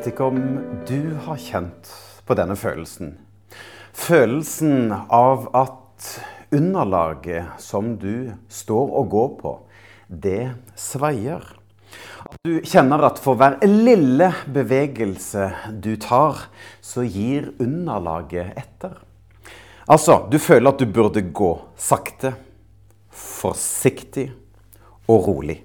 vet ikke om du har kjent på denne følelsen. Følelsen av at underlaget som du står og går på, det svaier. At du kjenner at for hver lille bevegelse du tar, så gir underlaget etter. Altså, du føler at du burde gå sakte, forsiktig og rolig.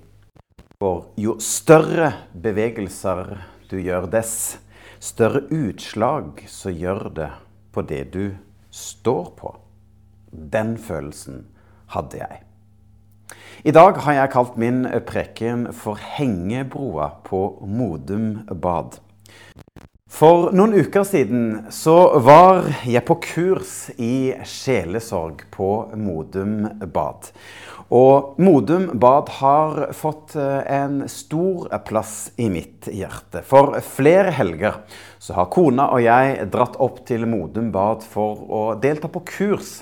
For jo større bevegelser du gjør, dess større utslag så gjør det på det du står på. Den følelsen hadde jeg. I dag har jeg kalt min preken for 'Hengebroa på Modum bad'. For noen uker siden så var jeg på kurs i sjelesorg på Modum bad. Og Modum bad har fått eh, en stor plass i mitt hjerte. For flere helger så har kona og jeg dratt opp til Modum bad for å delta på kurs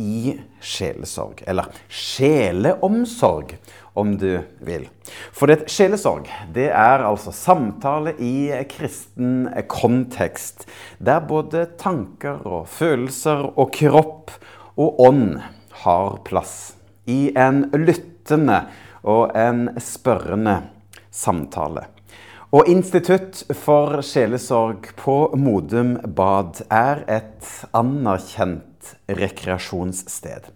i sjelesorg. Eller sjeleomsorg, om du vil. For det sjelesorg det er altså samtale i kristen kontekst. Der både tanker og følelser og kropp og ånd har plass i en lyttende og en spørrende samtale. Og Institutt for sjelesorg på Modum Bad er et anerkjent rekreasjonssted.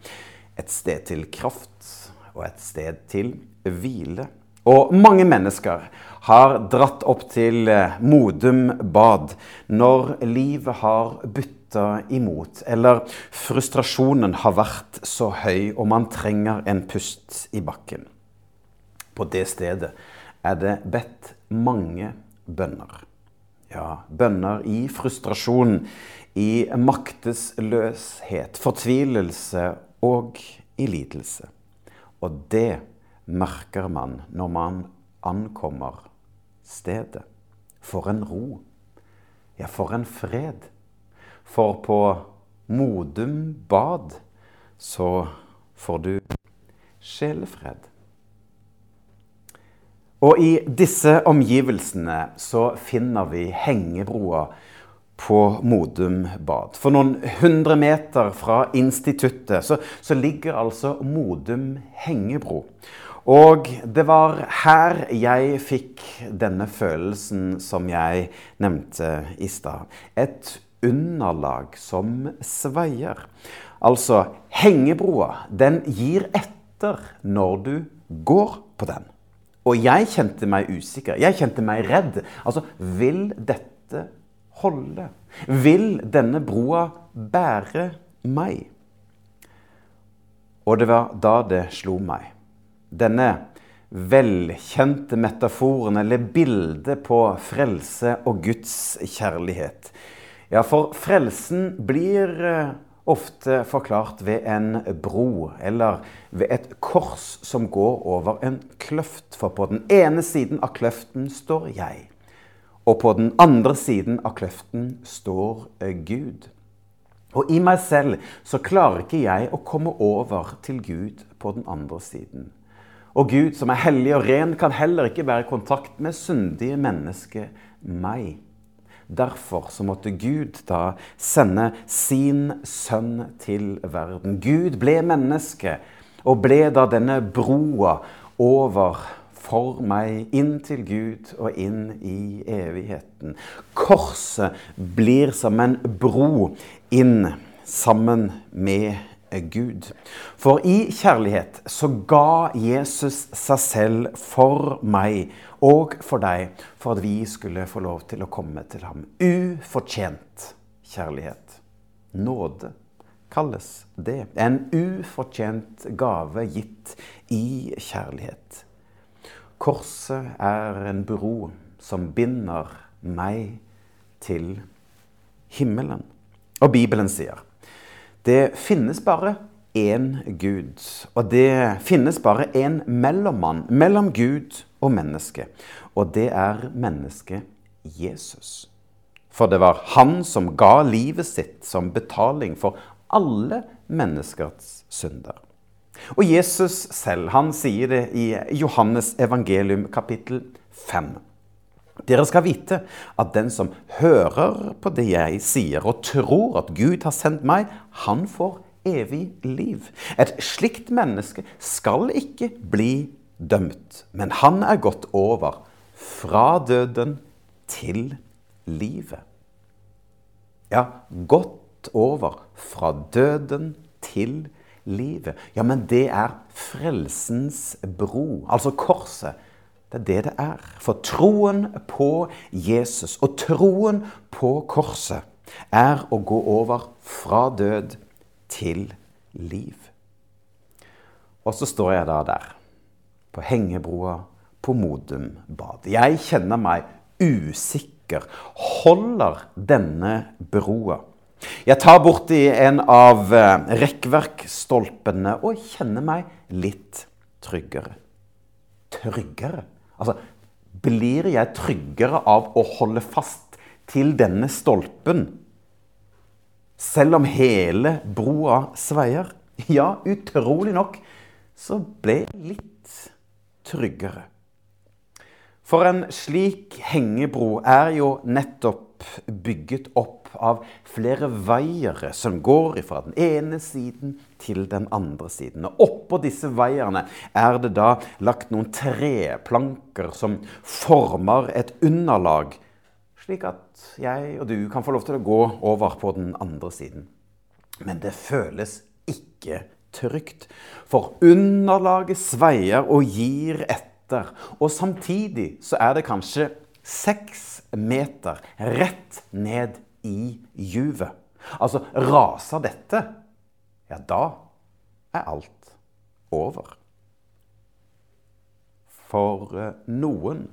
Et sted til kraft og et sted til hvile. Og mange mennesker har dratt opp til Modum Bad når livet har bytta imot, eller frustrasjonen har vært så høy og man trenger en pust i bakken. På det stedet er det bedt mange bønner. Ja, bønner i frustrasjon, i maktesløshet, fortvilelse og i lidelse. Og det merker man når man ankommer stedet. For en ro. Ja, for en fred. For på Modum bad så får du sjelefred. Og i disse omgivelsene så finner vi hengebroa på Modum bad. For noen hundre meter fra instituttet så, så ligger altså Modum hengebro. Og det var her jeg fikk denne følelsen som jeg nevnte i stad. Et underlag som sveier. Altså, hengebroa, den gir etter når du går på den. Og jeg kjente meg usikker. Jeg kjente meg redd. Altså, vil dette holde? Vil denne broa bære meg? Og det var da det slo meg. Denne velkjente metaforen eller bildet på frelse og Guds kjærlighet. Ja, for frelsen blir eh, ofte forklart ved en bro, eller ved et kors som går over en kløft. For på den ene siden av kløften står jeg, og på den andre siden av kløften står eh, Gud. Og i meg selv så klarer ikke jeg å komme over til Gud på den andre siden. Og Gud som er hellig og ren, kan heller ikke være i kontakt med syndige mennesker, meg. Derfor så måtte Gud da sende sin sønn til verden. Gud ble menneske og ble da denne broa over for meg inn til Gud og inn i evigheten. Korset blir som en bro inn sammen med Gud. For i kjærlighet så ga Jesus seg selv for meg og for deg, for at vi skulle få lov til å komme til ham. Ufortjent kjærlighet. Nåde kalles det. En ufortjent gave gitt i kjærlighet. Korset er en bro som binder meg til himmelen. Og Bibelen sier det finnes bare én Gud, og det finnes bare én mellommann mellom Gud og menneske, og det er mennesket Jesus. For det var han som ga livet sitt som betaling for alle menneskers synder. Og Jesus selv, han sier det i Johannes evangelium kapittel 5. Dere skal vite at den som hører på det jeg sier, og tror at Gud har sendt meg, han får evig liv. Et slikt menneske skal ikke bli dømt, men han er gått over fra døden til livet. Ja, gått over fra døden til livet. Ja, men det er frelsens bro, altså korset. Det er det det er. For troen på Jesus og troen på korset er å gå over fra død til liv. Og så står jeg da der, på hengebroa på Modum Bad. Jeg kjenner meg usikker. Holder denne broa? Jeg tar borti en av eh, rekkverkstolpene og kjenner meg litt tryggere. Tryggere? Altså, blir jeg tryggere av å holde fast til denne stolpen? Selv om hele broa sveier? Ja, utrolig nok så ble jeg litt tryggere. For en slik hengebro er jo nettopp bygget opp av flere vaiere som går fra den ene siden til den andre siden. Og oppå disse veierne er det da lagt noen treplanker som former et underlag, slik at jeg og du kan få lov til å gå over på den andre siden. Men det føles ikke trygt, for underlaget sveier og gir etter. Og samtidig så er det kanskje seks meter rett ned i juvet. Altså, raser dette, ja, da er alt over. For eh, noen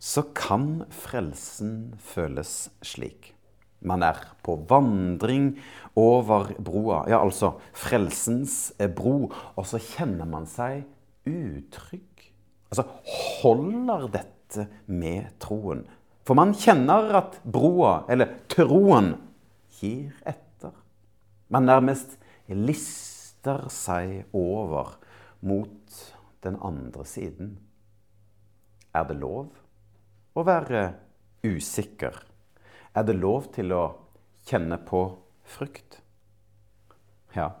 så kan frelsen føles slik. Man er på vandring over broa, ja, altså frelsens bro, og så kjenner man seg utrygg. Altså, holder dette med troen? For man kjenner at broa, eller troen, gir etter. Man nærmest lister seg over mot den andre siden. Er det lov å være usikker? Er det lov til å kjenne på frykt? Ja,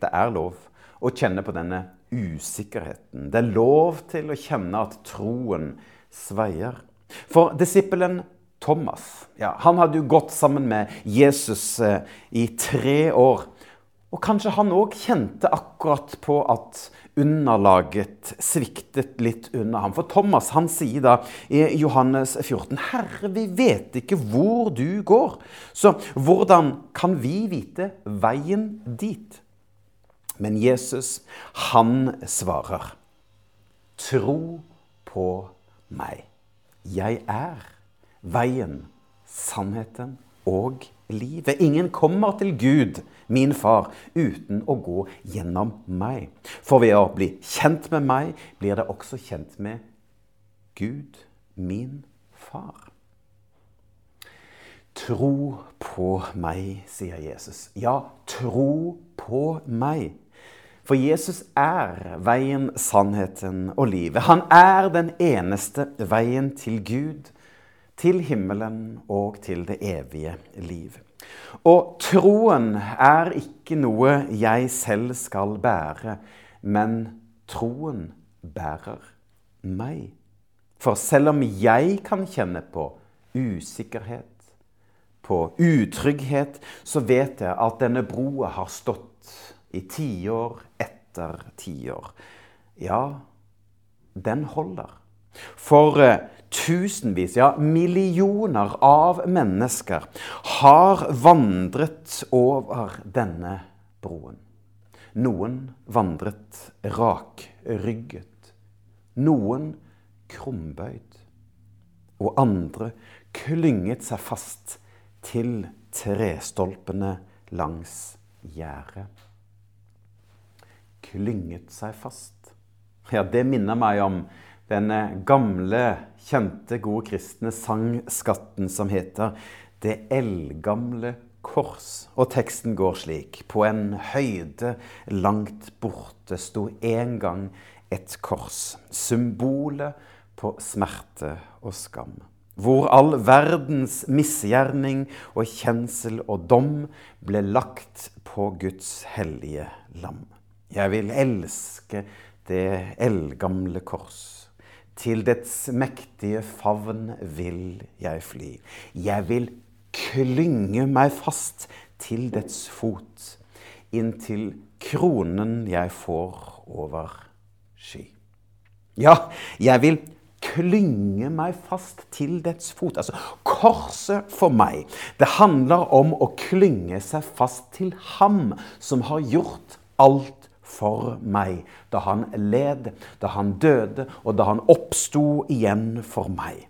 det er lov å kjenne på denne usikkerheten. Det er lov til å kjenne at troen sveier. For disippelen Thomas ja, han hadde jo gått sammen med Jesus eh, i tre år. Og kanskje han òg kjente akkurat på at underlaget sviktet litt under ham. For Thomas han sier da i Johannes 14.: Herre, vi vet ikke hvor du går, så hvordan kan vi vite veien dit? Men Jesus, han svarer, tro på meg. Jeg er veien, sannheten og livet. Ingen kommer til Gud, min far, uten å gå gjennom meg. For ved å bli kjent med meg, blir det også kjent med Gud, min far. Tro på meg, sier Jesus. Ja, tro på meg. For Jesus er veien, sannheten og livet. Han er den eneste veien til Gud, til himmelen og til det evige liv. Og troen er ikke noe jeg selv skal bære, men troen bærer meg. For selv om jeg kan kjenne på usikkerhet, på utrygghet, så vet jeg at denne broa har stått i tiår etter tiår. Ja, den holder. For uh, tusenvis, ja millioner av mennesker har vandret over denne broen. Noen vandret rakrygget. Noen krumbøyd. Og andre klynget seg fast til trestolpene langs gjerdet klynget seg fast. Ja, det minner meg om denne gamle, kjente, gode kristne sangskatten som heter Det eldgamle kors. Og teksten går slik. På en høyde langt borte sto en gang et kors. Symbolet på smerte og skam. hvor all verdens misgjerning og kjensel og dom ble lagt på Guds hellige lam. Jeg vil elske det eldgamle kors. Til dets mektige favn vil jeg fly. Jeg vil klynge meg fast til dets fot, inntil kronen jeg får over sky. Ja, jeg vil klynge meg fast til dets fot. Altså, korset for meg, det handler om å klynge seg fast til ham som har gjort alt for meg. Da han led, da han døde, og da han oppsto igjen for meg.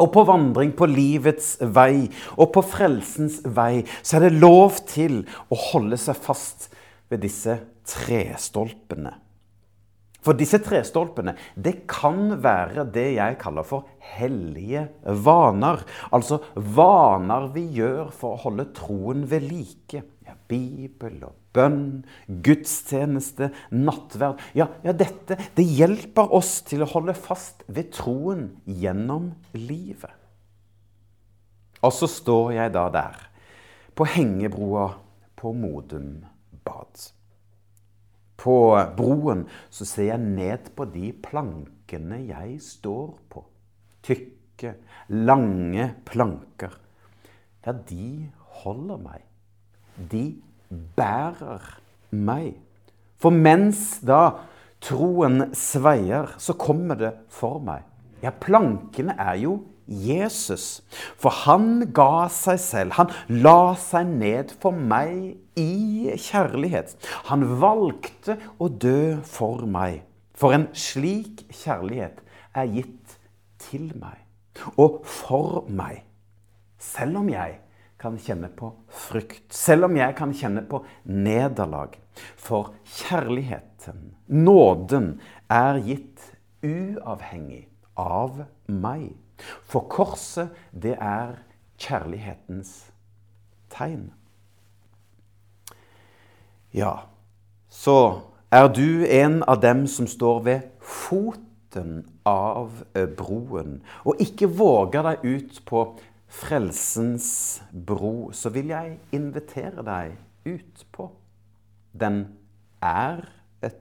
Og på vandring på livets vei og på frelsens vei så er det lov til å holde seg fast ved disse trestolpene. For disse trestolpene det kan være det jeg kaller for hellige vaner. Altså vaner vi gjør for å holde troen ved like. Ja, Bibel og bønn, gudstjeneste, nattverd. Ja, ja, dette det hjelper oss til å holde fast ved troen gjennom livet. Og så står jeg da der, på hengebroa på Modum bad. På broen så ser jeg ned på de plankene jeg står på. Tykke, lange planker. Ja, de holder meg. De bærer meg. For mens da troen sveier, så kommer det for meg. Ja, plankene er jo Jesus. For han ga seg selv. Han la seg ned for meg i kjærlighet. Han valgte å dø for meg. For en slik kjærlighet er gitt til meg og for meg. Selv om jeg kan kjenne på frykt, selv om jeg kan kjenne på nederlag. For kjærligheten, nåden, er gitt uavhengig av meg. For korset, det er kjærlighetens tegn. Ja, så er du en av dem som står ved foten av broen, og ikke våger deg ut på frelsens bro, så vil jeg invitere deg ut på. Den er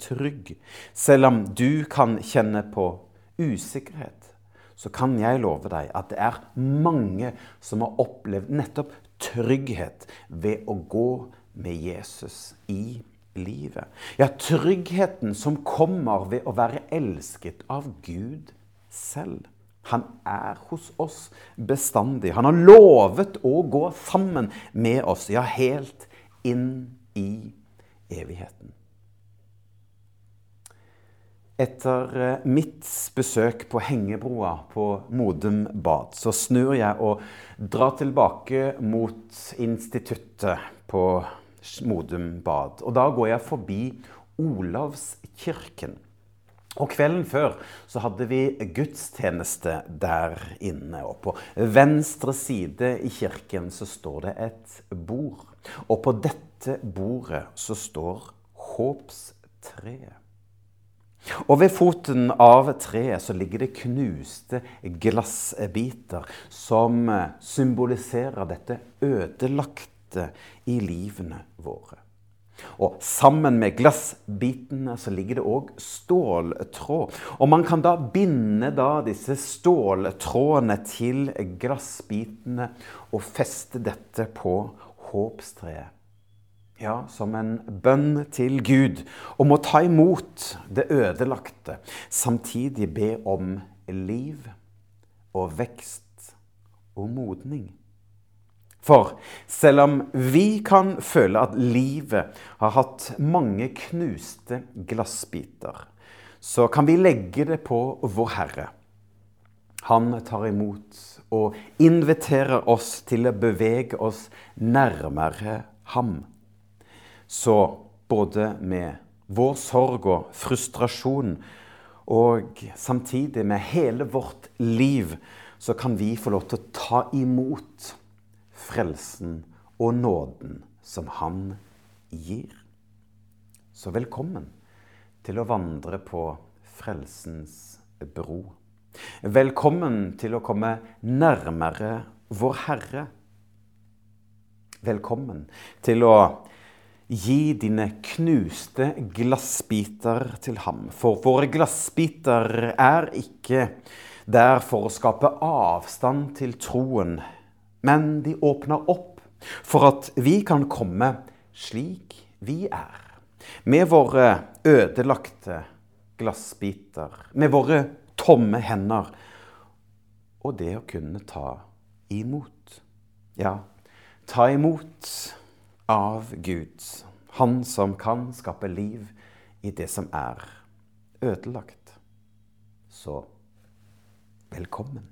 trygg. Selv om du kan kjenne på usikkerhet, så kan jeg love deg at det er mange som har opplevd nettopp trygghet ved å gå med Jesus i livet. Ja, tryggheten som kommer ved å være elsket av Gud selv. Han er hos oss bestandig. Han har lovet å gå sammen med oss, ja, helt inn i evigheten. Etter eh, mitt besøk på hengebroa på Modum bad, så snur jeg og drar tilbake mot instituttet på Modum bad. Og da går jeg forbi Olavskirken. Og kvelden før så hadde vi gudstjeneste der inne. Og på venstre side i kirken så står det et bord. Og på dette bordet så står håpstreet. Og ved foten av treet så ligger det knuste glassbiter som symboliserer dette ødelagte i livene våre. Og sammen med glassbitene så ligger det òg ståltråd. Og man kan da binde da disse ståltrådene til glassbitene og feste dette på håpstreet ja, som en bønn til Gud om å ta imot det ødelagte, samtidig be om liv og vekst og modning. For selv om vi kan føle at livet har hatt mange knuste glassbiter, så kan vi legge det på Vår Herre. Han tar imot og inviterer oss til å bevege oss nærmere ham. Så både med vår sorg og frustrasjon og samtidig med hele vårt liv, så kan vi få lov til å ta imot frelsen og nåden som Han gir. Så velkommen til å vandre på frelsens bro. Velkommen til å komme nærmere vår Herre. Velkommen til å gi dine knuste glassbiter til ham. For våre glassbiter er ikke der for å skape avstand til troen, men de åpner opp for at vi kan komme slik vi er. Med våre ødelagte glassbiter, med våre tomme hender. Og det å kunne ta imot. Ja, ta imot av Gud. Han som kan skape liv i det som er ødelagt. Så velkommen.